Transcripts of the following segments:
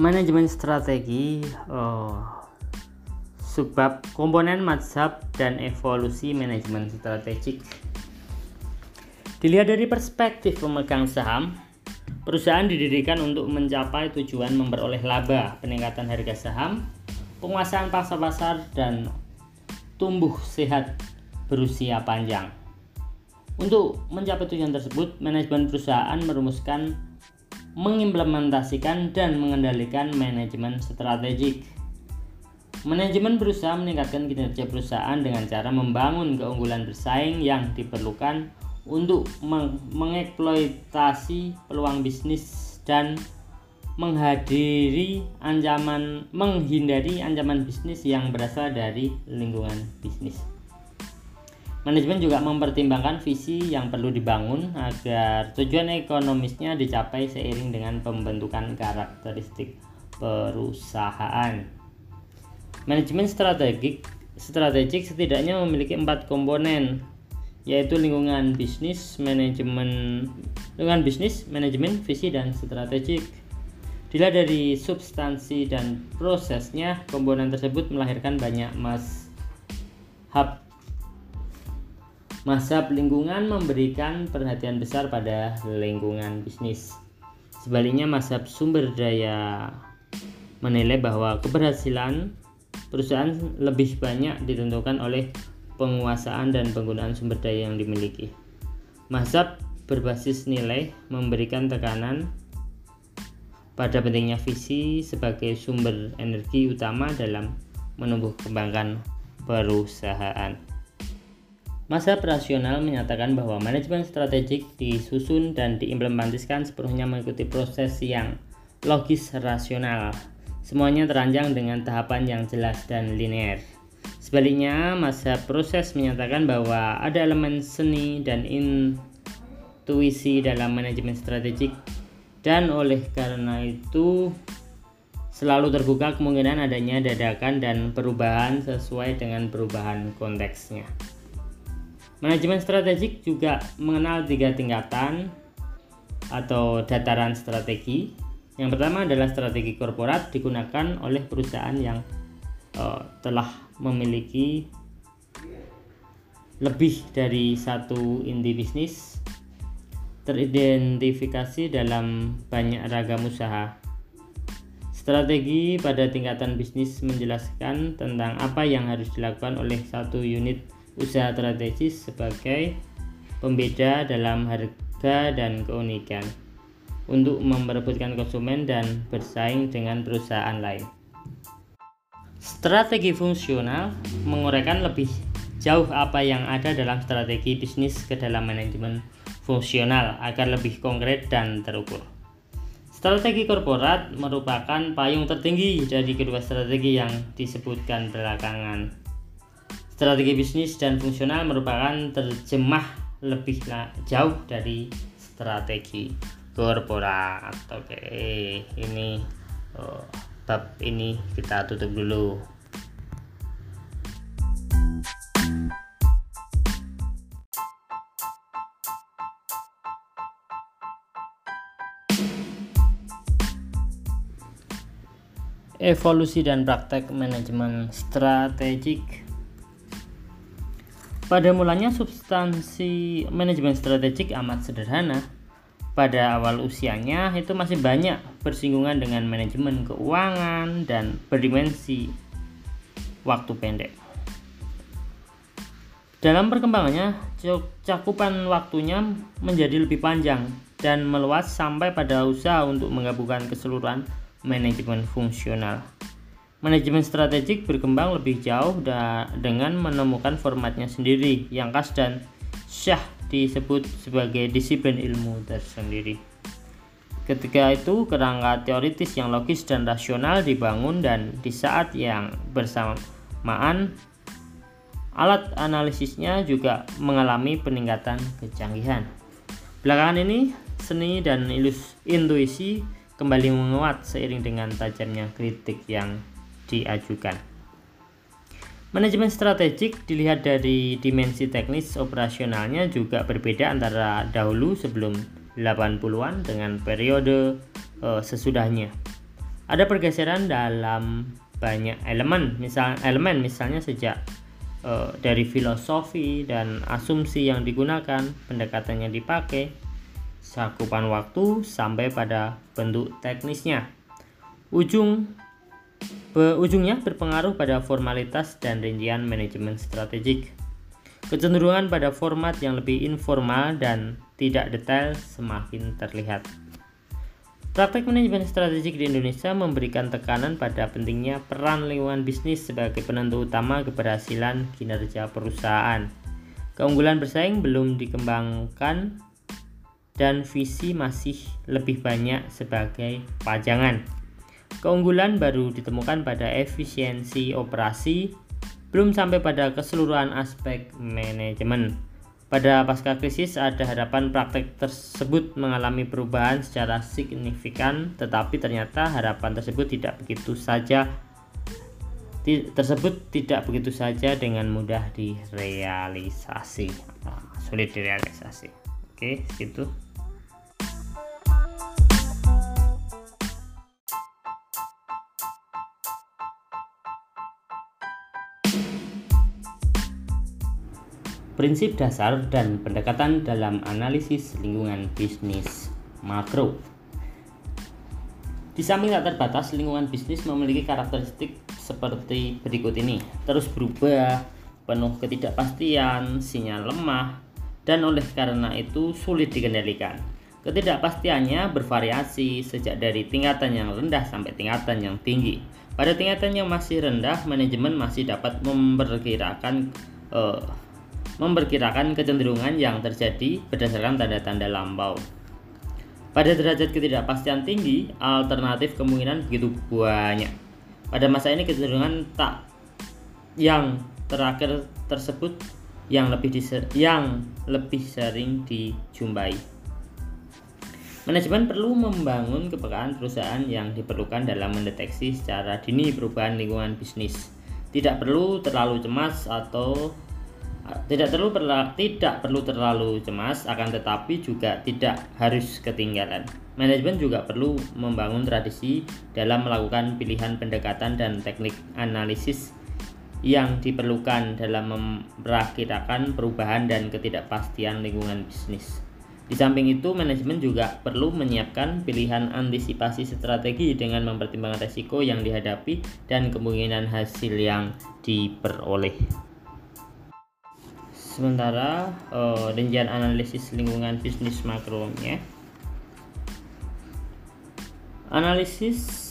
Manajemen strategi oh, subbab komponen mazhab dan evolusi manajemen strategik. Dilihat dari perspektif pemegang saham, perusahaan didirikan untuk mencapai tujuan memperoleh laba, peningkatan harga saham, penguasaan pasar pasar dan tumbuh sehat berusia panjang. Untuk mencapai tujuan tersebut, manajemen perusahaan merumuskan, mengimplementasikan, dan mengendalikan manajemen strategik. Manajemen berusaha meningkatkan kinerja perusahaan dengan cara membangun keunggulan bersaing yang diperlukan untuk meng mengeksploitasi peluang bisnis dan menghadiri ancaman menghindari ancaman bisnis yang berasal dari lingkungan bisnis. Manajemen juga mempertimbangkan visi yang perlu dibangun agar tujuan ekonomisnya dicapai seiring dengan pembentukan karakteristik perusahaan. Manajemen strategik strategik setidaknya memiliki empat komponen yaitu lingkungan bisnis, manajemen lingkungan bisnis, manajemen, visi dan strategik. Dilihat dari substansi dan prosesnya, komponen tersebut melahirkan banyak mas hub Masa lingkungan memberikan perhatian besar pada lingkungan bisnis. Sebaliknya, masa sumber daya menilai bahwa keberhasilan perusahaan lebih banyak ditentukan oleh penguasaan dan penggunaan sumber daya yang dimiliki. Mazhab berbasis nilai memberikan tekanan pada pentingnya visi sebagai sumber energi utama dalam menumbuh kembangkan perusahaan. Masa rasional menyatakan bahwa manajemen strategik disusun dan diimplementasikan sepenuhnya mengikuti proses yang logis rasional. Semuanya terancang dengan tahapan yang jelas dan linear. Sebaliknya, masa proses menyatakan bahwa ada elemen seni dan intuisi dalam manajemen strategik dan oleh karena itu selalu terbuka kemungkinan adanya dadakan dan perubahan sesuai dengan perubahan konteksnya. Manajemen strategik juga mengenal tiga tingkatan atau dataran strategi. Yang pertama adalah strategi korporat digunakan oleh perusahaan yang uh, telah memiliki lebih dari satu inti bisnis teridentifikasi dalam banyak ragam usaha. Strategi pada tingkatan bisnis menjelaskan tentang apa yang harus dilakukan oleh satu unit usaha strategis sebagai pembeda dalam harga dan keunikan untuk memperebutkan konsumen dan bersaing dengan perusahaan lain. Strategi fungsional menguraikan lebih jauh apa yang ada dalam strategi bisnis ke dalam manajemen fungsional agar lebih konkret dan terukur. Strategi korporat merupakan payung tertinggi dari kedua strategi yang disebutkan belakangan. Strategi bisnis dan fungsional merupakan terjemah lebih jauh dari strategi korporat. Oke, ini oh, ini kita tutup dulu. Evolusi dan praktek manajemen strategik pada mulanya substansi manajemen strategik amat sederhana. Pada awal usianya itu masih banyak bersinggungan dengan manajemen keuangan dan berdimensi waktu pendek. Dalam perkembangannya, cakupan waktunya menjadi lebih panjang dan meluas sampai pada usaha untuk menggabungkan keseluruhan manajemen fungsional. Manajemen strategik berkembang lebih jauh dengan menemukan formatnya sendiri yang khas dan syah disebut sebagai disiplin ilmu tersendiri. Ketika itu, kerangka teoritis yang logis dan rasional dibangun dan di saat yang bersamaan alat analisisnya juga mengalami peningkatan kecanggihan. Belakangan ini, seni dan intuisi kembali menguat seiring dengan tajamnya kritik yang diajukan. Manajemen strategik dilihat dari dimensi teknis operasionalnya juga berbeda antara dahulu sebelum 80-an dengan periode uh, sesudahnya. Ada pergeseran dalam banyak elemen, misal elemen misalnya sejak uh, dari filosofi dan asumsi yang digunakan, pendekatan yang dipakai, cakupan waktu sampai pada bentuk teknisnya. Ujung ujungnya berpengaruh pada formalitas dan rincian manajemen strategik. Kecenderungan pada format yang lebih informal dan tidak detail semakin terlihat. Praktek manajemen strategik di Indonesia memberikan tekanan pada pentingnya peran lingkungan bisnis sebagai penentu utama keberhasilan kinerja perusahaan. Keunggulan bersaing belum dikembangkan dan visi masih lebih banyak sebagai pajangan. Keunggulan baru ditemukan pada efisiensi operasi, belum sampai pada keseluruhan aspek manajemen. Pada pasca krisis ada harapan praktek tersebut mengalami perubahan secara signifikan, tetapi ternyata harapan tersebut tidak begitu saja tersebut tidak begitu saja dengan mudah direalisasi, sulit direalisasi. Oke, gitu. Prinsip dasar dan pendekatan dalam analisis lingkungan bisnis makro. Di samping tak terbatas, lingkungan bisnis memiliki karakteristik seperti berikut ini. Terus berubah, penuh ketidakpastian, sinyal lemah, dan oleh karena itu sulit dikendalikan. Ketidakpastiannya bervariasi sejak dari tingkatan yang rendah sampai tingkatan yang tinggi. Pada tingkatan yang masih rendah, manajemen masih dapat memperkirakan uh, memperkirakan kecenderungan yang terjadi berdasarkan tanda-tanda lampau. Pada derajat ketidakpastian tinggi, alternatif kemungkinan begitu banyak. Pada masa ini kecenderungan tak yang terakhir tersebut yang lebih yang lebih sering dijumpai. Manajemen perlu membangun kepekaan perusahaan yang diperlukan dalam mendeteksi secara dini perubahan lingkungan bisnis. Tidak perlu terlalu cemas atau tidak perlu tidak perlu terlalu cemas akan tetapi juga tidak harus ketinggalan. Manajemen juga perlu membangun tradisi dalam melakukan pilihan pendekatan dan teknik analisis yang diperlukan dalam memperkirakan perubahan dan ketidakpastian lingkungan bisnis. Di samping itu, manajemen juga perlu menyiapkan pilihan antisipasi strategi dengan mempertimbangkan resiko yang dihadapi dan kemungkinan hasil yang diperoleh. Sementara uh, rincian analisis lingkungan bisnis makronya Analisis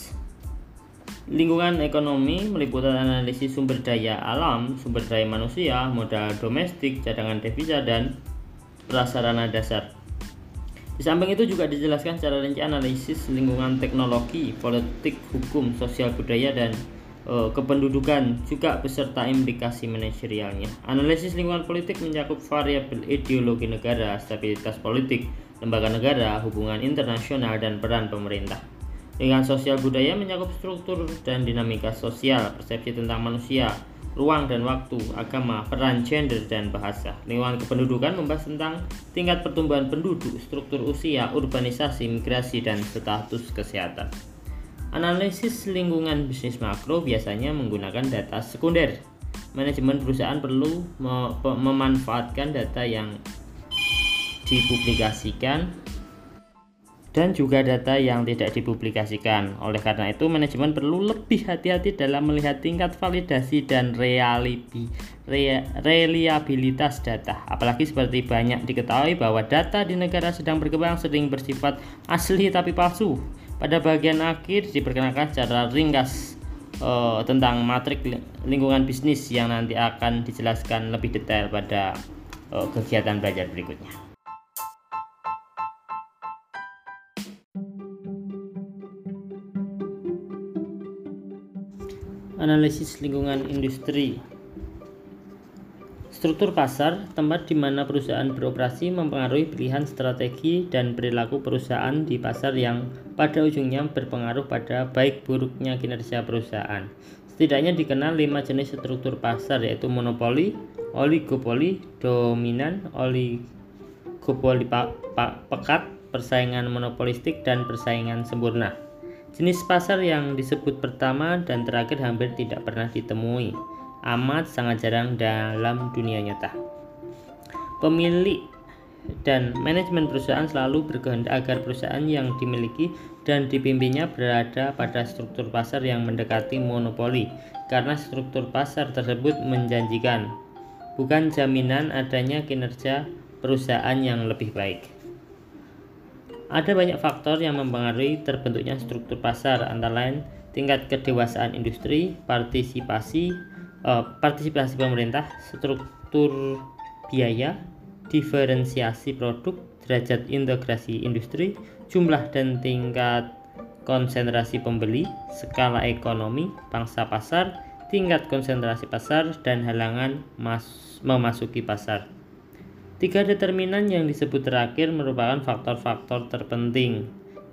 lingkungan ekonomi meliputi analisis sumber daya alam, sumber daya manusia, modal domestik, cadangan devisa, dan prasarana dasar. Di samping itu juga dijelaskan secara rinci analisis lingkungan teknologi, politik, hukum, sosial budaya, dan kependudukan juga beserta implikasi manajerialnya. Analisis lingkungan politik mencakup variabel ideologi negara, stabilitas politik, lembaga negara, hubungan internasional, dan peran pemerintah. Lingkungan sosial budaya mencakup struktur dan dinamika sosial, persepsi tentang manusia, ruang dan waktu, agama, peran gender, dan bahasa. Lingkungan kependudukan membahas tentang tingkat pertumbuhan penduduk, struktur usia, urbanisasi, migrasi, dan status kesehatan. Analisis lingkungan bisnis makro biasanya menggunakan data sekunder. Manajemen perusahaan perlu memanfaatkan data yang dipublikasikan dan juga data yang tidak dipublikasikan. Oleh karena itu, manajemen perlu lebih hati-hati dalam melihat tingkat validasi dan realibi, re, reliabilitas data. Apalagi seperti banyak diketahui bahwa data di negara sedang berkembang sering bersifat asli tapi palsu. Pada bagian akhir diperkenalkan secara ringkas uh, tentang matrik lingkungan bisnis yang nanti akan dijelaskan lebih detail pada uh, kegiatan belajar berikutnya. Analisis lingkungan industri Struktur pasar, tempat di mana perusahaan beroperasi mempengaruhi pilihan strategi dan perilaku perusahaan di pasar yang pada ujungnya berpengaruh pada baik buruknya kinerja perusahaan. Setidaknya dikenal lima jenis struktur pasar yaitu monopoli, oligopoli, dominan, oligopoli pekat, persaingan monopolistik, dan persaingan sempurna. Jenis pasar yang disebut pertama dan terakhir hampir tidak pernah ditemui, amat sangat jarang dalam dunia nyata. Pemilik dan manajemen perusahaan selalu berkehendak agar perusahaan yang dimiliki dan dipimpinnya berada pada struktur pasar yang mendekati monopoli karena struktur pasar tersebut menjanjikan bukan jaminan adanya kinerja perusahaan yang lebih baik. Ada banyak faktor yang mempengaruhi terbentuknya struktur pasar antara lain tingkat kedewasaan industri, partisipasi uh, partisipasi pemerintah, struktur biaya, diferensiasi produk, derajat integrasi industri, jumlah dan tingkat konsentrasi pembeli, skala ekonomi, pangsa pasar, tingkat konsentrasi pasar, dan halangan mas memasuki pasar. Tiga determinan yang disebut terakhir merupakan faktor-faktor terpenting.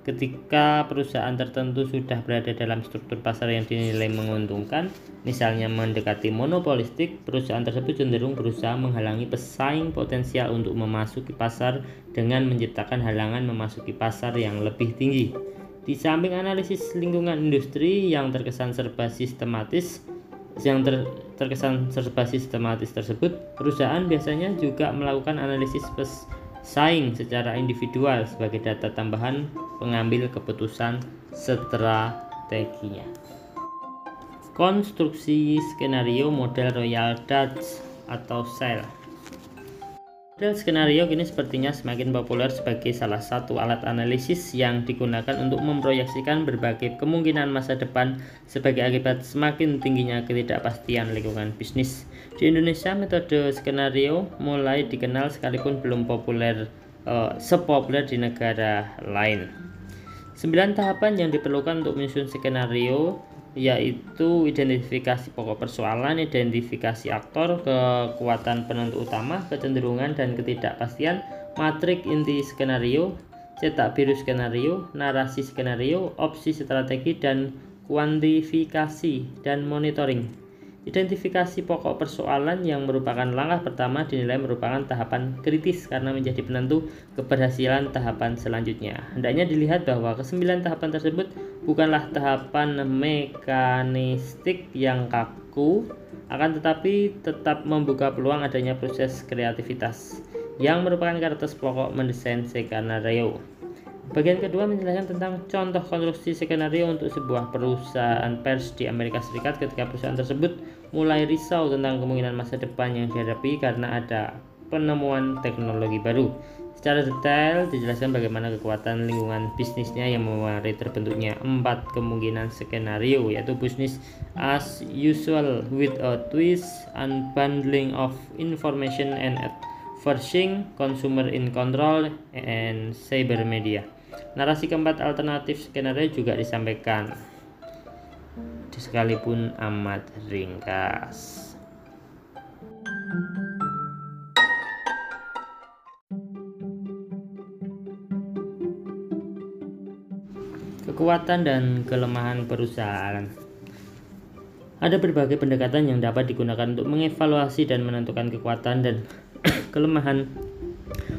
Ketika perusahaan tertentu sudah berada dalam struktur pasar yang dinilai menguntungkan, misalnya mendekati monopolistik, perusahaan tersebut cenderung berusaha menghalangi pesaing potensial untuk memasuki pasar dengan menciptakan halangan memasuki pasar yang lebih tinggi. Di samping analisis lingkungan industri yang terkesan serba sistematis, yang ter, terkesan serba sistematis tersebut, perusahaan biasanya juga melakukan analisis pesaing secara individual sebagai data tambahan pengambil keputusan strateginya. Konstruksi skenario model Royal Dutch atau SEL Model skenario kini sepertinya semakin populer sebagai salah satu alat analisis yang digunakan untuk memproyeksikan berbagai kemungkinan masa depan sebagai akibat semakin tingginya ketidakpastian lingkungan bisnis. Di Indonesia, metode skenario mulai dikenal sekalipun belum populer uh, sepopuler di negara lain. Sembilan tahapan yang diperlukan untuk menyusun skenario yaitu identifikasi pokok persoalan, identifikasi aktor, kekuatan penentu utama, kecenderungan dan ketidakpastian, matrik inti skenario, cetak biru skenario, narasi skenario, opsi strategi dan kuantifikasi dan monitoring. Identifikasi pokok persoalan yang merupakan langkah pertama dinilai merupakan tahapan kritis karena menjadi penentu keberhasilan tahapan selanjutnya. Hendaknya dilihat bahwa kesembilan tahapan tersebut bukanlah tahapan mekanistik yang kaku, akan tetapi tetap membuka peluang adanya proses kreativitas yang merupakan karakter pokok mendesain skenario. Bagian kedua menjelaskan tentang contoh konstruksi skenario untuk sebuah perusahaan pers di Amerika Serikat ketika perusahaan tersebut mulai risau tentang kemungkinan masa depan yang dihadapi karena ada penemuan teknologi baru. Secara detail dijelaskan bagaimana kekuatan lingkungan bisnisnya yang mewarnai terbentuknya empat kemungkinan skenario yaitu business as usual with a twist, unbundling of information and adversing, consumer in control, and cyber media. Narasi keempat alternatif skenario juga disampaikan sekalipun amat ringkas. Kekuatan dan kelemahan perusahaan. Ada berbagai pendekatan yang dapat digunakan untuk mengevaluasi dan menentukan kekuatan dan kelemahan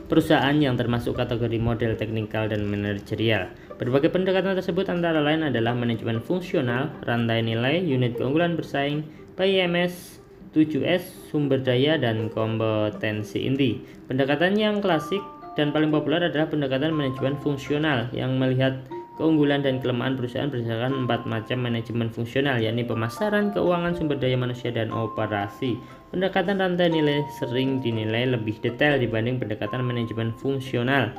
perusahaan yang termasuk kategori model teknikal dan manajerial. Berbagai pendekatan tersebut antara lain adalah manajemen fungsional, rantai nilai, unit keunggulan bersaing, PIMS, 7S, sumber daya, dan kompetensi inti. Pendekatan yang klasik dan paling populer adalah pendekatan manajemen fungsional yang melihat keunggulan dan kelemahan perusahaan berdasarkan empat macam manajemen fungsional, yakni pemasaran, keuangan, sumber daya manusia, dan operasi. Pendekatan rantai nilai sering dinilai lebih detail dibanding pendekatan manajemen fungsional.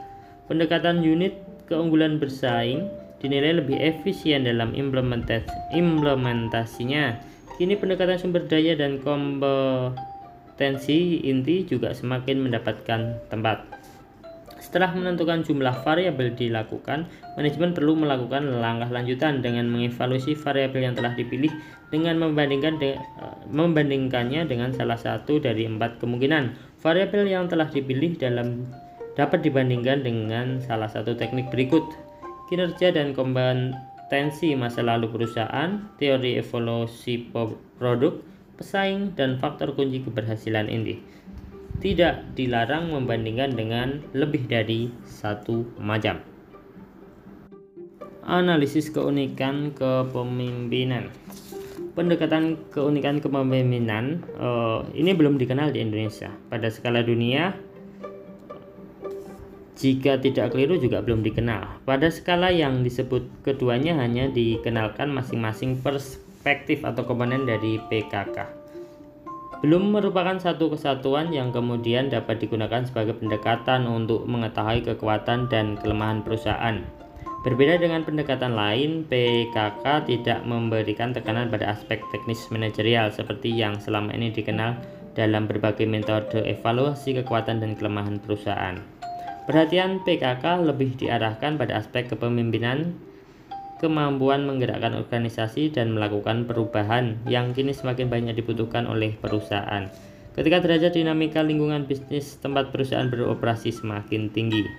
Pendekatan unit keunggulan bersaing dinilai lebih efisien dalam implementasi, implementasinya. Kini pendekatan sumber daya dan kompetensi inti juga semakin mendapatkan tempat. Setelah menentukan jumlah variabel dilakukan, manajemen perlu melakukan langkah lanjutan dengan mengevaluasi variabel yang telah dipilih dengan membandingkan de, eh, membandingkannya dengan salah satu dari empat kemungkinan. Variabel yang telah dipilih dalam dapat dibandingkan dengan salah satu teknik berikut: kinerja dan kompetensi masa lalu perusahaan, teori evolusi produk, pesaing, dan faktor kunci keberhasilan inti tidak dilarang membandingkan dengan lebih dari satu macam. Analisis keunikan kepemimpinan. Pendekatan keunikan kepemimpinan uh, ini belum dikenal di Indonesia. Pada skala dunia, jika tidak keliru juga belum dikenal. Pada skala yang disebut keduanya hanya dikenalkan masing-masing perspektif atau komponen dari PKK. Belum merupakan satu kesatuan yang kemudian dapat digunakan sebagai pendekatan untuk mengetahui kekuatan dan kelemahan perusahaan. Berbeda dengan pendekatan lain, PKK tidak memberikan tekanan pada aspek teknis manajerial seperti yang selama ini dikenal dalam berbagai metode evaluasi kekuatan dan kelemahan perusahaan. Perhatian PKK lebih diarahkan pada aspek kepemimpinan, kemampuan menggerakkan organisasi dan melakukan perubahan yang kini semakin banyak dibutuhkan oleh perusahaan. Ketika derajat dinamika lingkungan bisnis tempat perusahaan beroperasi semakin tinggi.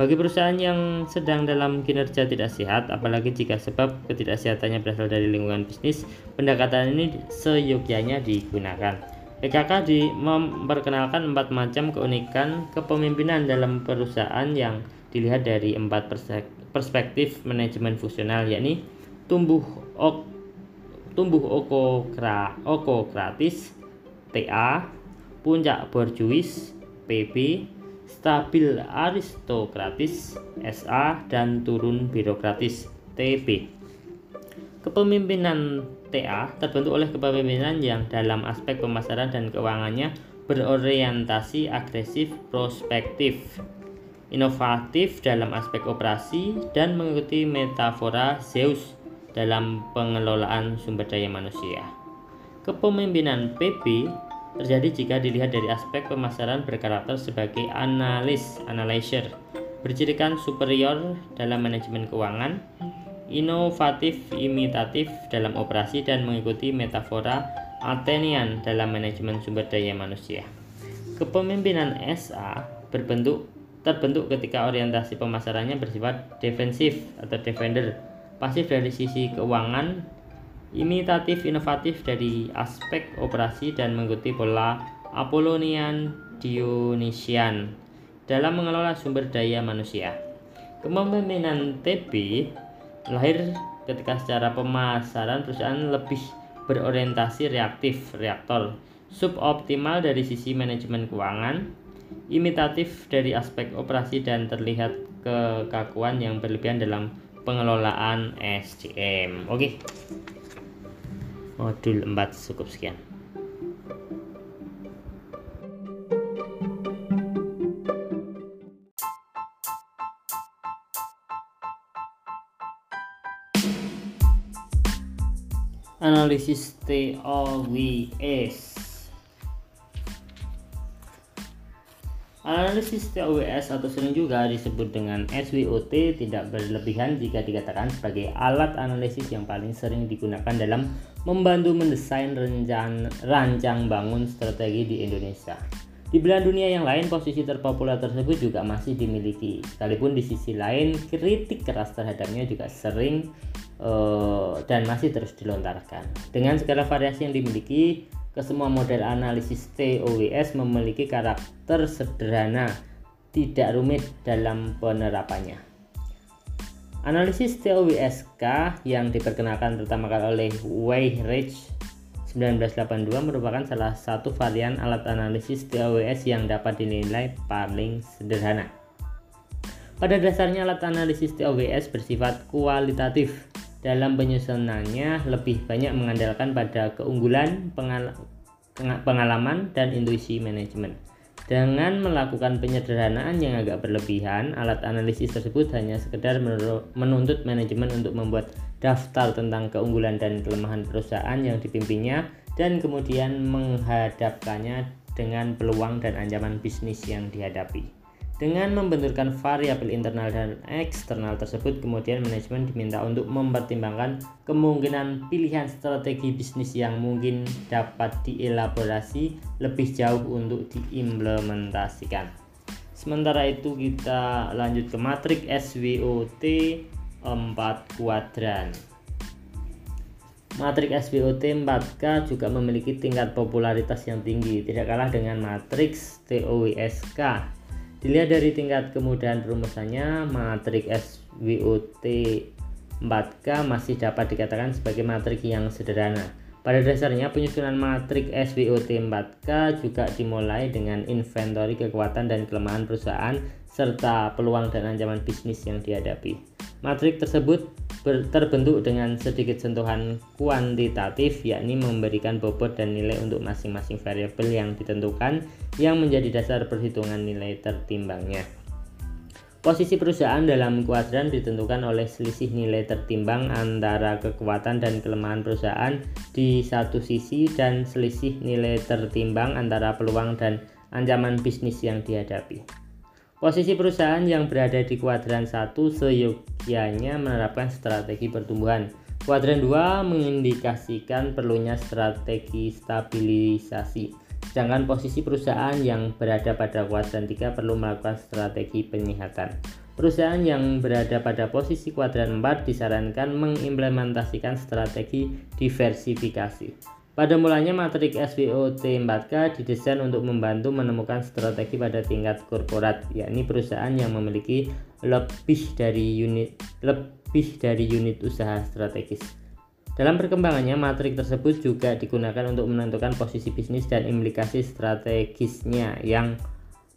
Bagi perusahaan yang sedang dalam kinerja tidak sehat, apalagi jika sebab ketidaksehatannya berasal dari lingkungan bisnis, pendekatan ini seyogyanya digunakan. PKK di memperkenalkan empat macam keunikan kepemimpinan dalam perusahaan yang dilihat dari empat perspektif manajemen fungsional, yakni tumbuh ok, tumbuh okokra, okokratis, TA, puncak borjuis, PB, stabil aristokratis SA dan turun birokratis TB. Kepemimpinan TA terbentuk oleh kepemimpinan yang dalam aspek pemasaran dan keuangannya berorientasi agresif, prospektif, inovatif dalam aspek operasi dan mengikuti metafora Zeus dalam pengelolaan sumber daya manusia. Kepemimpinan PB terjadi jika dilihat dari aspek pemasaran berkarakter sebagai analis, analyzer, bercirikan superior dalam manajemen keuangan, inovatif, imitatif dalam operasi dan mengikuti metafora Athenian dalam manajemen sumber daya manusia. Kepemimpinan SA berbentuk terbentuk ketika orientasi pemasarannya bersifat defensif atau defender, pasif dari sisi keuangan imitatif inovatif dari aspek operasi dan mengikuti pola Apollonian Dionysian dalam mengelola sumber daya manusia. Kepemimpinan TB lahir ketika secara pemasaran perusahaan lebih berorientasi reaktif reaktor, suboptimal dari sisi manajemen keuangan, imitatif dari aspek operasi dan terlihat kekakuan yang berlebihan dalam pengelolaan SDM. Oke modul 4 cukup sekian analisis TOWS Analisis TOWS atau sering juga disebut dengan SWOT tidak berlebihan jika dikatakan sebagai alat analisis yang paling sering digunakan dalam membantu mendesain rencang, rancang bangun strategi di Indonesia. Di belahan dunia yang lain, posisi terpopuler tersebut juga masih dimiliki. Sekalipun di sisi lain, kritik keras terhadapnya juga sering uh, dan masih terus dilontarkan. Dengan segala variasi yang dimiliki, Kesemua model analisis TOWS memiliki karakter sederhana, tidak rumit dalam penerapannya. Analisis TOWSK yang diperkenalkan pertama kali oleh Weyrich 1982 merupakan salah satu varian alat analisis TOWS yang dapat dinilai paling sederhana. Pada dasarnya alat analisis TOWS bersifat kualitatif dalam penyusunannya lebih banyak mengandalkan pada keunggulan, pengal pengalaman, dan intuisi manajemen. Dengan melakukan penyederhanaan yang agak berlebihan, alat analisis tersebut hanya sekedar menuntut manajemen untuk membuat daftar tentang keunggulan dan kelemahan perusahaan yang dipimpinnya dan kemudian menghadapkannya dengan peluang dan ancaman bisnis yang dihadapi. Dengan membenturkan variabel internal dan eksternal tersebut, kemudian manajemen diminta untuk mempertimbangkan kemungkinan pilihan strategi bisnis yang mungkin dapat dielaborasi lebih jauh untuk diimplementasikan. Sementara itu kita lanjut ke matrik SWOT 4 kuadran. Matrik SWOT 4K juga memiliki tingkat popularitas yang tinggi, tidak kalah dengan matriks TOWSK Dilihat dari tingkat kemudahan perumusannya, matrik SWOT 4K masih dapat dikatakan sebagai matrik yang sederhana. Pada dasarnya penyusunan matrik SWOT 4K juga dimulai dengan inventory kekuatan dan kelemahan perusahaan serta peluang dan ancaman bisnis yang dihadapi. Matrik tersebut terbentuk dengan sedikit sentuhan kuantitatif yakni memberikan bobot dan nilai untuk masing-masing variabel yang ditentukan yang menjadi dasar perhitungan nilai tertimbangnya. Posisi perusahaan dalam kuadran ditentukan oleh selisih nilai tertimbang antara kekuatan dan kelemahan perusahaan di satu sisi dan selisih nilai tertimbang antara peluang dan ancaman bisnis yang dihadapi. Posisi perusahaan yang berada di kuadran 1 seyogyanya menerapkan strategi pertumbuhan. Kuadran 2 mengindikasikan perlunya strategi stabilisasi Sedangkan posisi perusahaan yang berada pada kuadran 3 perlu melakukan strategi penyehatan. Perusahaan yang berada pada posisi kuadran 4 disarankan mengimplementasikan strategi diversifikasi. Pada mulanya matrik SWOT 4K didesain untuk membantu menemukan strategi pada tingkat korporat, yakni perusahaan yang memiliki lebih dari unit lebih dari unit usaha strategis. Dalam perkembangannya, matrik tersebut juga digunakan untuk menentukan posisi bisnis dan implikasi strategisnya yang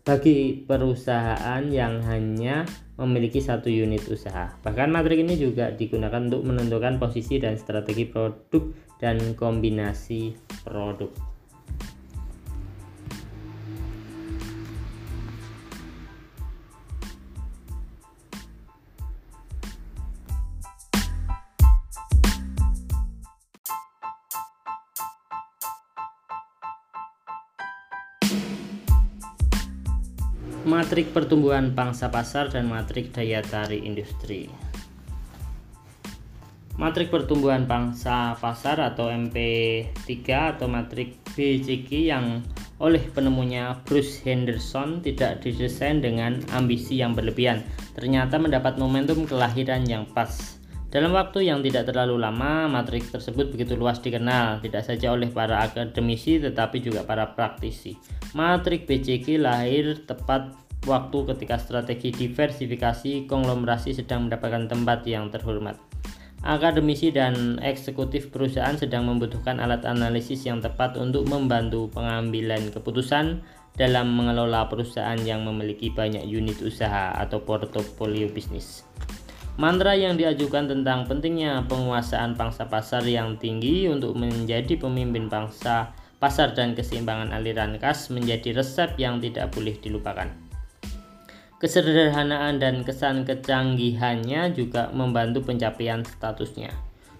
bagi perusahaan yang hanya memiliki satu unit usaha. Bahkan matrik ini juga digunakan untuk menentukan posisi dan strategi produk dan kombinasi produk. matrik pertumbuhan pangsa pasar dan matrik daya tarik industri. Matrik pertumbuhan pangsa pasar atau MP3 atau matrik BCG yang oleh penemunya Bruce Henderson tidak didesain dengan ambisi yang berlebihan. Ternyata mendapat momentum kelahiran yang pas. Dalam waktu yang tidak terlalu lama, matrik tersebut begitu luas dikenal, tidak saja oleh para akademisi tetapi juga para praktisi. Matrik BCG lahir tepat waktu ketika strategi diversifikasi konglomerasi sedang mendapatkan tempat yang terhormat. Akademisi dan eksekutif perusahaan sedang membutuhkan alat analisis yang tepat untuk membantu pengambilan keputusan dalam mengelola perusahaan yang memiliki banyak unit usaha atau portofolio bisnis. Mantra yang diajukan tentang pentingnya penguasaan pangsa pasar yang tinggi untuk menjadi pemimpin bangsa pasar dan keseimbangan aliran kas menjadi resep yang tidak boleh dilupakan. Kesederhanaan dan kesan kecanggihannya juga membantu pencapaian statusnya.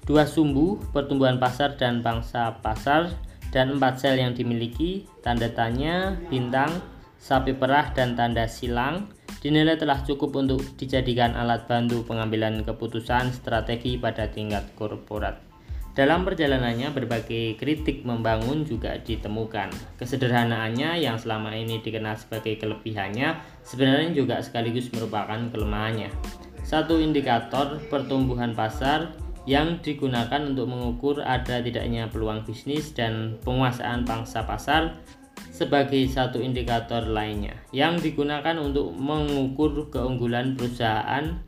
Dua sumbu, pertumbuhan pasar dan bangsa pasar, dan empat sel yang dimiliki, tanda tanya, bintang, sapi perah, dan tanda silang, dinilai telah cukup untuk dijadikan alat bantu pengambilan keputusan strategi pada tingkat korporat. Dalam perjalanannya, berbagai kritik membangun juga ditemukan. Kesederhanaannya yang selama ini dikenal sebagai kelebihannya sebenarnya juga sekaligus merupakan kelemahannya. Satu indikator pertumbuhan pasar yang digunakan untuk mengukur ada tidaknya peluang bisnis dan penguasaan pangsa pasar sebagai satu indikator lainnya yang digunakan untuk mengukur keunggulan perusahaan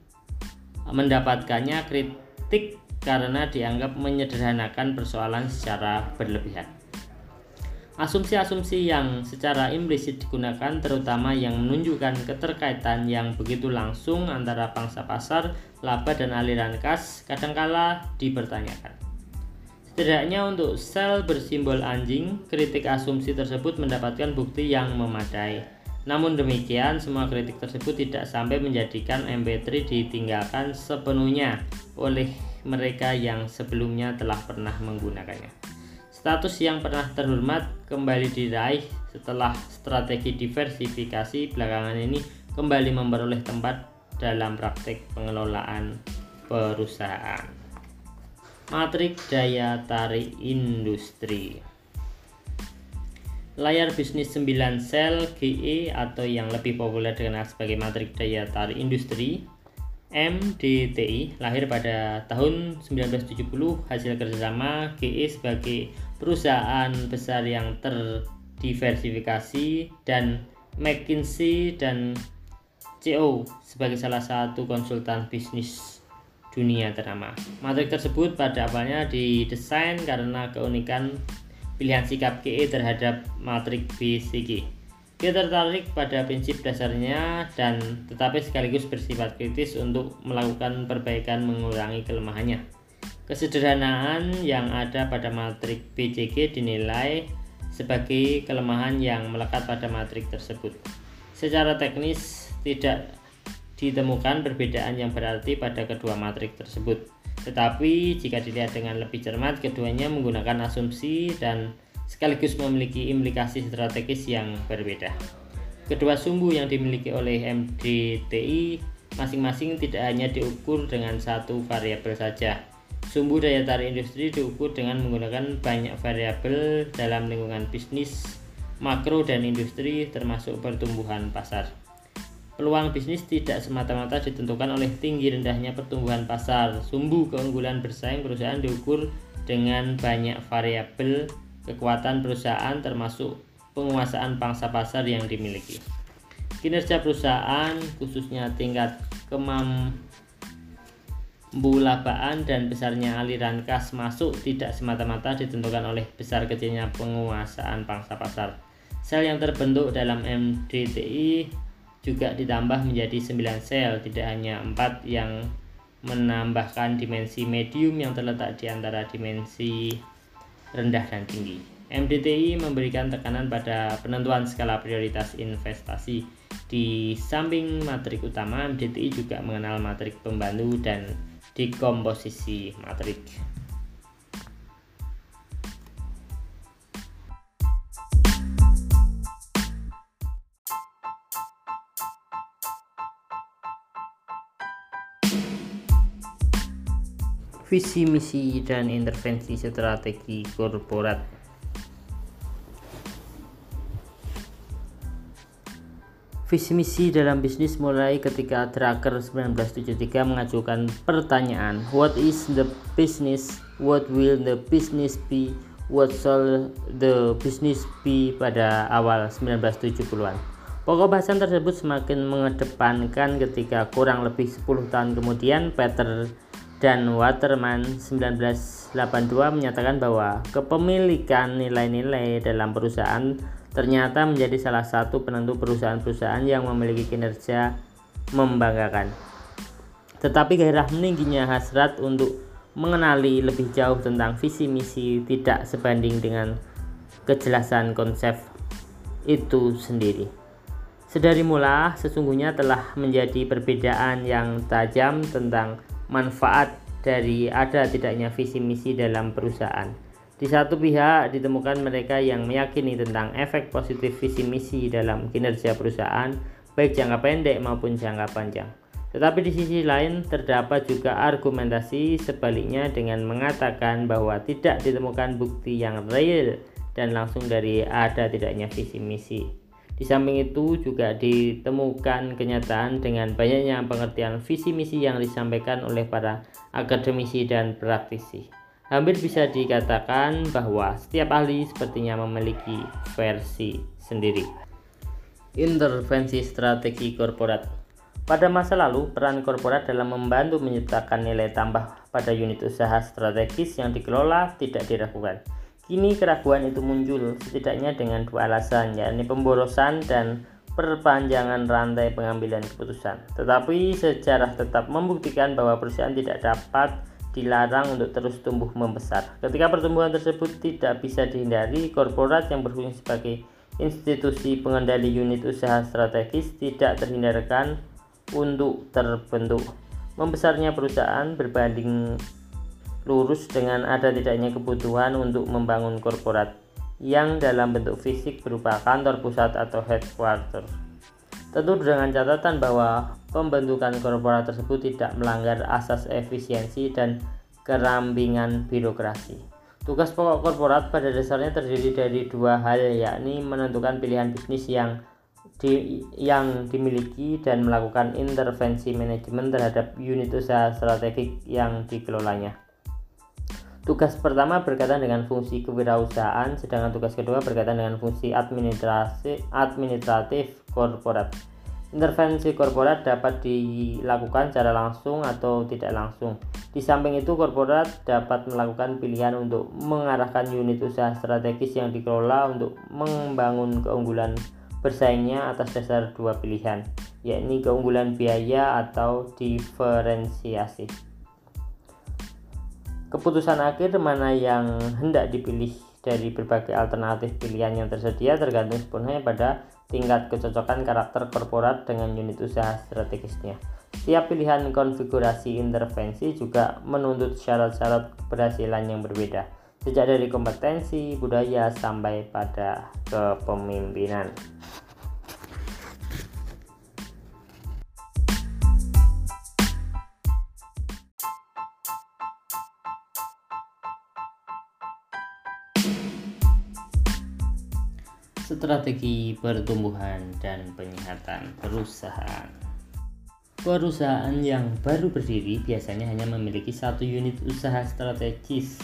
mendapatkannya kritik karena dianggap menyederhanakan persoalan secara berlebihan. Asumsi-asumsi yang secara implisit digunakan terutama yang menunjukkan keterkaitan yang begitu langsung antara pangsa pasar, laba dan aliran kas kadangkala dipertanyakan. Setidaknya untuk sel bersimbol anjing, kritik asumsi tersebut mendapatkan bukti yang memadai. Namun demikian, semua kritik tersebut tidak sampai menjadikan MP3 ditinggalkan sepenuhnya oleh mereka yang sebelumnya telah pernah menggunakannya. Status yang pernah terhormat kembali diraih setelah strategi diversifikasi belakangan ini kembali memperoleh tempat dalam praktek pengelolaan perusahaan. Matrik daya tarik industri Layar bisnis 9 sel GE atau yang lebih populer dikenal sebagai matrik daya tarik industri MDTI lahir pada tahun 1970 hasil kerjasama GE sebagai perusahaan besar yang terdiversifikasi dan McKinsey dan CO sebagai salah satu konsultan bisnis dunia ternama. Matrik tersebut pada awalnya didesain karena keunikan pilihan sikap KE terhadap matrik BCG. Dia tertarik pada prinsip dasarnya dan tetapi sekaligus bersifat kritis untuk melakukan perbaikan mengurangi kelemahannya. Kesederhanaan yang ada pada matrik BCG dinilai sebagai kelemahan yang melekat pada matrik tersebut. Secara teknis tidak ditemukan perbedaan yang berarti pada kedua matrik tersebut. Tetapi jika dilihat dengan lebih cermat, keduanya menggunakan asumsi dan sekaligus memiliki implikasi strategis yang berbeda. Kedua sumbu yang dimiliki oleh MDTI masing-masing tidak hanya diukur dengan satu variabel saja. Sumbu daya tarik industri diukur dengan menggunakan banyak variabel dalam lingkungan bisnis, makro dan industri termasuk pertumbuhan pasar. Peluang bisnis tidak semata-mata ditentukan oleh tinggi rendahnya pertumbuhan pasar. Sumbu keunggulan bersaing perusahaan diukur dengan banyak variabel kekuatan perusahaan termasuk penguasaan pangsa pasar yang dimiliki. Kinerja perusahaan khususnya tingkat kemambulabaan dan besarnya aliran kas masuk tidak semata-mata ditentukan oleh besar kecilnya penguasaan pangsa pasar. Sel yang terbentuk dalam MDTI juga ditambah menjadi 9 sel, tidak hanya 4 yang menambahkan dimensi medium yang terletak di antara dimensi rendah dan tinggi. MDTI memberikan tekanan pada penentuan skala prioritas investasi. Di samping matrik utama, MDTI juga mengenal matrik pembantu dan dekomposisi matrik. Visi misi dan intervensi strategi korporat Visi misi dalam bisnis mulai ketika Drucker 1973 mengajukan pertanyaan What is the business? What will the business be? What shall the business be pada awal 1970-an. Pokok bahasan tersebut semakin mengedepankan ketika kurang lebih 10 tahun kemudian Peter dan Waterman 1982 menyatakan bahwa kepemilikan nilai-nilai dalam perusahaan ternyata menjadi salah satu penentu perusahaan-perusahaan yang memiliki kinerja membanggakan. Tetapi gairah meningginya hasrat untuk mengenali lebih jauh tentang visi misi tidak sebanding dengan kejelasan konsep itu sendiri. Sedari mula sesungguhnya telah menjadi perbedaan yang tajam tentang manfaat dari ada tidaknya visi misi dalam perusahaan. Di satu pihak ditemukan mereka yang meyakini tentang efek positif visi misi dalam kinerja perusahaan, baik jangka pendek maupun jangka panjang. Tetapi di sisi lain terdapat juga argumentasi sebaliknya dengan mengatakan bahwa tidak ditemukan bukti yang real dan langsung dari ada tidaknya visi misi. Di samping itu juga ditemukan kenyataan dengan banyaknya pengertian visi misi yang disampaikan oleh para akademisi dan praktisi. Hampir bisa dikatakan bahwa setiap ahli sepertinya memiliki versi sendiri. Intervensi strategi korporat pada masa lalu, peran korporat dalam membantu menciptakan nilai tambah pada unit usaha strategis yang dikelola tidak diragukan. Kini keraguan itu muncul setidaknya dengan dua alasan, yakni pemborosan dan perpanjangan rantai pengambilan keputusan. Tetapi sejarah tetap membuktikan bahwa perusahaan tidak dapat dilarang untuk terus tumbuh membesar. Ketika pertumbuhan tersebut tidak bisa dihindari, korporat yang berfungsi sebagai institusi pengendali unit usaha strategis tidak terhindarkan untuk terbentuk. Membesarnya perusahaan berbanding lurus dengan ada tidaknya kebutuhan untuk membangun korporat yang dalam bentuk fisik berupa kantor pusat atau headquarter. Tentu dengan catatan bahwa pembentukan korporat tersebut tidak melanggar asas efisiensi dan kerambingan birokrasi. Tugas pokok korporat pada dasarnya terdiri dari dua hal yakni menentukan pilihan bisnis yang di, yang dimiliki dan melakukan intervensi manajemen terhadap unit usaha strategik yang dikelolanya. Tugas pertama berkaitan dengan fungsi kewirausahaan, sedangkan tugas kedua berkaitan dengan fungsi administrasi administratif korporat. Intervensi korporat dapat dilakukan secara langsung atau tidak langsung. Di samping itu, korporat dapat melakukan pilihan untuk mengarahkan unit usaha strategis yang dikelola untuk membangun keunggulan bersaingnya atas dasar dua pilihan, yakni keunggulan biaya atau diferensiasi. Keputusan akhir mana yang hendak dipilih dari berbagai alternatif pilihan yang tersedia tergantung sepenuhnya pada tingkat kecocokan karakter korporat dengan unit usaha strategisnya. Setiap pilihan konfigurasi intervensi juga menuntut syarat-syarat keberhasilan yang berbeda, sejak dari kompetensi, budaya, sampai pada kepemimpinan. Strategi pertumbuhan dan penyihatan perusahaan. Perusahaan yang baru berdiri biasanya hanya memiliki satu unit usaha strategis.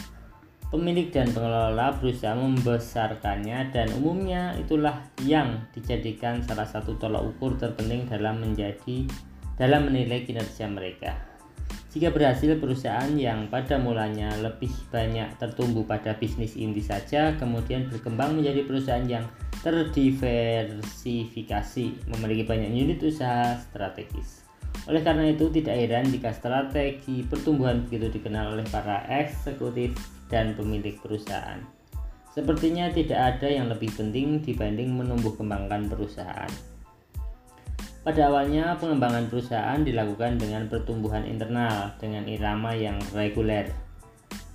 Pemilik dan pengelola berusaha membesarkannya dan umumnya itulah yang dijadikan salah satu tolak ukur terpenting dalam menjadi dalam menilai kinerja mereka. Jika berhasil, perusahaan yang pada mulanya lebih banyak tertumbuh pada bisnis inti saja, kemudian berkembang menjadi perusahaan yang terdiversifikasi, memiliki banyak unit usaha strategis. Oleh karena itu, tidak heran jika strategi pertumbuhan begitu dikenal oleh para eksekutif dan pemilik perusahaan. Sepertinya tidak ada yang lebih penting dibanding menumbuh kembangkan perusahaan. Pada awalnya, pengembangan perusahaan dilakukan dengan pertumbuhan internal dengan irama yang reguler.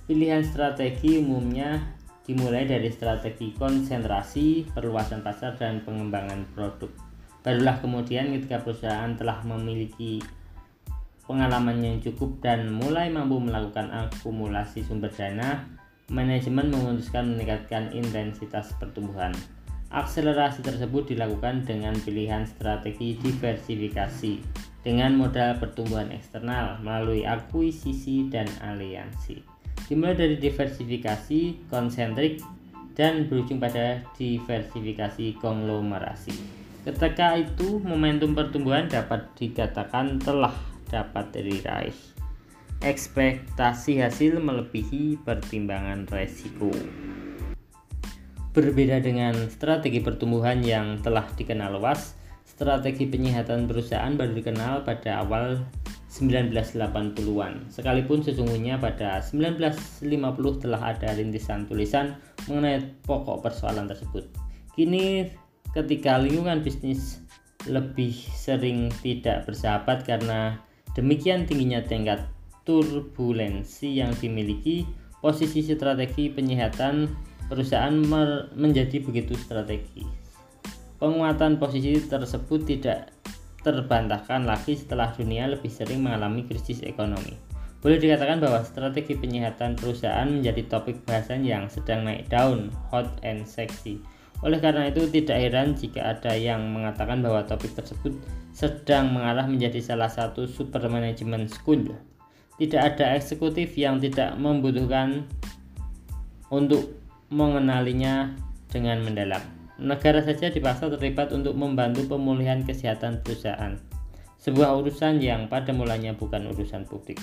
Pilihan strategi umumnya dimulai dari strategi konsentrasi, perluasan pasar, dan pengembangan produk. Barulah kemudian ketika perusahaan telah memiliki pengalaman yang cukup dan mulai mampu melakukan akumulasi sumber dana, manajemen memutuskan meningkatkan intensitas pertumbuhan. Akselerasi tersebut dilakukan dengan pilihan strategi diversifikasi dengan modal pertumbuhan eksternal melalui akuisisi dan aliansi. Dimulai dari diversifikasi konsentrik dan berujung pada diversifikasi konglomerasi. Ketika itu, momentum pertumbuhan dapat dikatakan telah dapat diraih. Ekspektasi hasil melebihi pertimbangan resiko. Berbeda dengan strategi pertumbuhan yang telah dikenal luas, strategi penyihatan perusahaan baru dikenal pada awal 1980-an. Sekalipun sesungguhnya pada 1950 telah ada rintisan tulisan mengenai pokok persoalan tersebut. Kini ketika lingkungan bisnis lebih sering tidak bersahabat karena demikian tingginya tingkat turbulensi yang dimiliki, posisi strategi penyihatan perusahaan menjadi begitu strategis. Penguatan posisi tersebut tidak terbantahkan lagi setelah dunia lebih sering mengalami krisis ekonomi. Boleh dikatakan bahwa strategi penyihatan perusahaan menjadi topik bahasan yang sedang naik daun, hot and sexy. Oleh karena itu, tidak heran jika ada yang mengatakan bahwa topik tersebut sedang mengarah menjadi salah satu super management school. Tidak ada eksekutif yang tidak membutuhkan untuk mengenalinya dengan mendalam. Negara saja dipaksa terlibat untuk membantu pemulihan kesehatan perusahaan, sebuah urusan yang pada mulanya bukan urusan publik.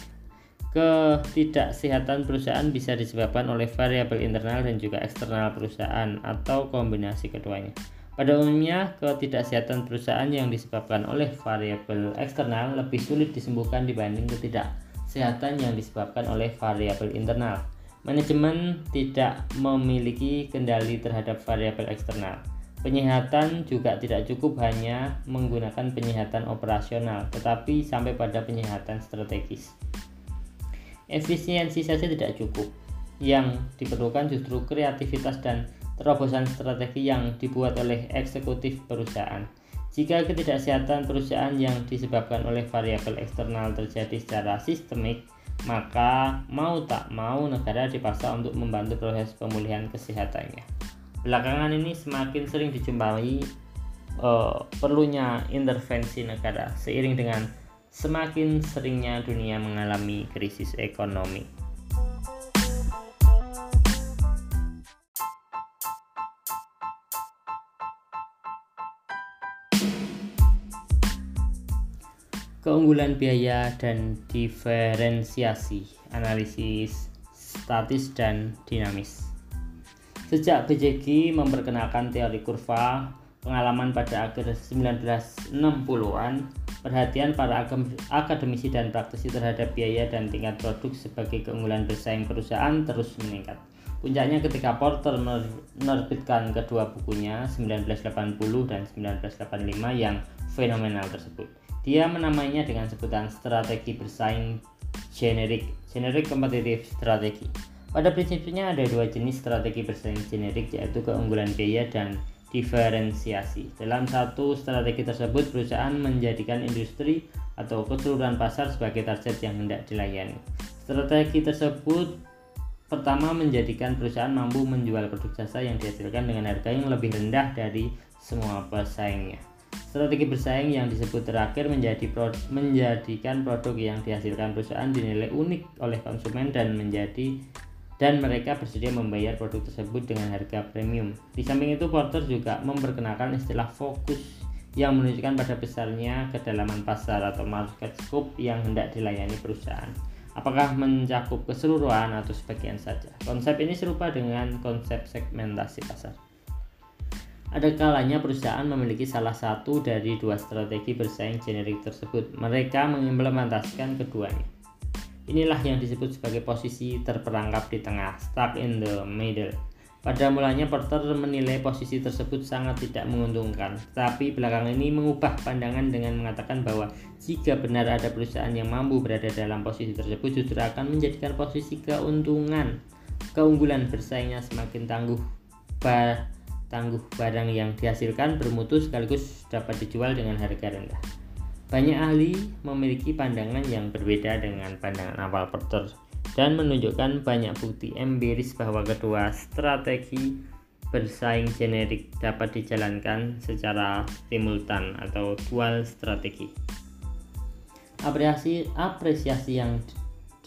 Ketidaksehatan perusahaan bisa disebabkan oleh variabel internal dan juga eksternal perusahaan atau kombinasi keduanya. Pada umumnya, ketidaksehatan perusahaan yang disebabkan oleh variabel eksternal lebih sulit disembuhkan dibanding ketidaksehatan yang disebabkan oleh variabel internal. Manajemen tidak memiliki kendali terhadap variabel eksternal. Penyihatan juga tidak cukup hanya menggunakan penyihatan operasional, tetapi sampai pada penyihatan strategis. Efisiensi saja tidak cukup. Yang diperlukan justru kreativitas dan terobosan strategi yang dibuat oleh eksekutif perusahaan. Jika ketidaksehatan perusahaan yang disebabkan oleh variabel eksternal terjadi secara sistemik, maka mau tak mau negara dipaksa untuk membantu proses pemulihan kesehatannya. Belakangan ini semakin sering dijumpai uh, perlunya intervensi negara seiring dengan semakin seringnya dunia mengalami krisis ekonomi. Keunggulan biaya dan diferensiasi, analisis statis dan dinamis. Sejak BJG memperkenalkan teori kurva pengalaman pada akhir 1960-an, perhatian para akademisi dan praktisi terhadap biaya dan tingkat produk sebagai keunggulan bersaing perusahaan terus meningkat. Puncaknya ketika Porter menerbitkan kedua bukunya 1980 dan 1985 yang fenomenal tersebut. Dia menamainya dengan sebutan strategi bersaing generik, generik kompetitif strategi. Pada prinsipnya ada dua jenis strategi bersaing generik yaitu keunggulan biaya dan diferensiasi. Dalam satu strategi tersebut perusahaan menjadikan industri atau keseluruhan pasar sebagai target yang hendak dilayani. Strategi tersebut pertama menjadikan perusahaan mampu menjual produk jasa yang dihasilkan dengan harga yang lebih rendah dari semua pesaingnya. Strategi bersaing yang disebut terakhir menjadi pro menjadikan produk yang dihasilkan perusahaan dinilai unik oleh konsumen dan menjadi dan mereka bersedia membayar produk tersebut dengan harga premium. Di samping itu, Porter juga memperkenalkan istilah fokus yang menunjukkan pada besarnya kedalaman pasar atau market scope yang hendak dilayani perusahaan. Apakah mencakup keseluruhan atau sebagian saja? Konsep ini serupa dengan konsep segmentasi pasar. Ada kalanya perusahaan memiliki salah satu dari dua strategi bersaing generik tersebut. Mereka mengimplementasikan keduanya. Inilah yang disebut sebagai posisi terperangkap di tengah, stuck in the middle. Pada mulanya Porter menilai posisi tersebut sangat tidak menguntungkan, tapi belakangan ini mengubah pandangan dengan mengatakan bahwa jika benar ada perusahaan yang mampu berada dalam posisi tersebut justru akan menjadikan posisi keuntungan, keunggulan bersaingnya semakin tangguh tangguh barang yang dihasilkan bermutu sekaligus dapat dijual dengan harga rendah. Banyak ahli memiliki pandangan yang berbeda dengan pandangan awal Porter dan menunjukkan banyak bukti empiris bahwa kedua strategi bersaing generik dapat dijalankan secara simultan atau dual strategi. Apresiasi, apresiasi yang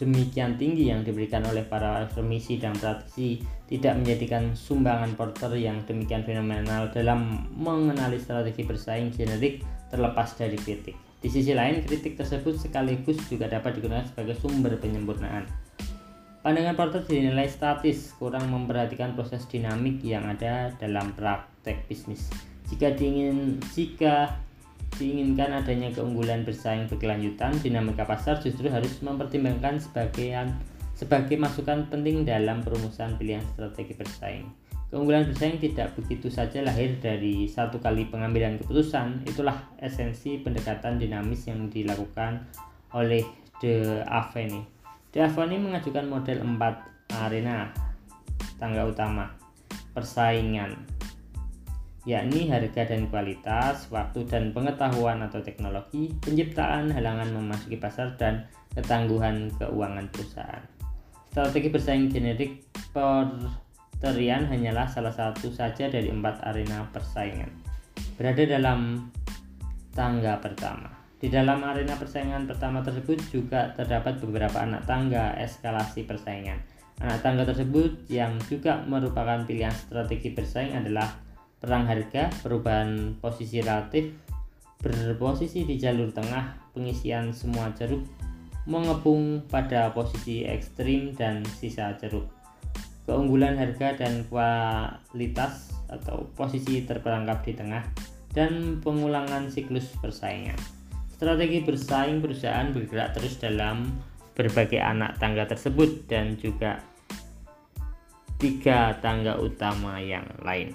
demikian tinggi yang diberikan oleh para akademisi dan praktisi tidak menjadikan sumbangan Porter yang demikian fenomenal dalam mengenali strategi bersaing generik terlepas dari kritik. Di sisi lain, kritik tersebut sekaligus juga dapat digunakan sebagai sumber penyempurnaan. Pandangan Porter dinilai statis, kurang memperhatikan proses dinamik yang ada dalam praktek bisnis. Jika diingin, jika diinginkan adanya keunggulan bersaing berkelanjutan, dinamika pasar justru harus mempertimbangkan sebagian sebagai masukan penting dalam perumusan pilihan strategi bersaing. Keunggulan bersaing tidak begitu saja lahir dari satu kali pengambilan keputusan, itulah esensi pendekatan dinamis yang dilakukan oleh De Aveni. De Aveni mengajukan model 4 arena tangga utama persaingan yakni harga dan kualitas, waktu dan pengetahuan atau teknologi, penciptaan halangan memasuki pasar, dan ketangguhan keuangan perusahaan. Strategi bersaing generik Porterian hanyalah salah satu saja dari empat arena persaingan. Berada dalam tangga pertama. Di dalam arena persaingan pertama tersebut juga terdapat beberapa anak tangga eskalasi persaingan. Anak tangga tersebut yang juga merupakan pilihan strategi bersaing adalah perang harga, perubahan posisi relatif, berposisi di jalur tengah, pengisian semua jeruk, mengepung pada posisi ekstrim dan sisa jeruk. Keunggulan harga dan kualitas atau posisi terperangkap di tengah dan pengulangan siklus persaingan. Strategi bersaing perusahaan bergerak terus dalam berbagai anak tangga tersebut dan juga tiga tangga utama yang lain.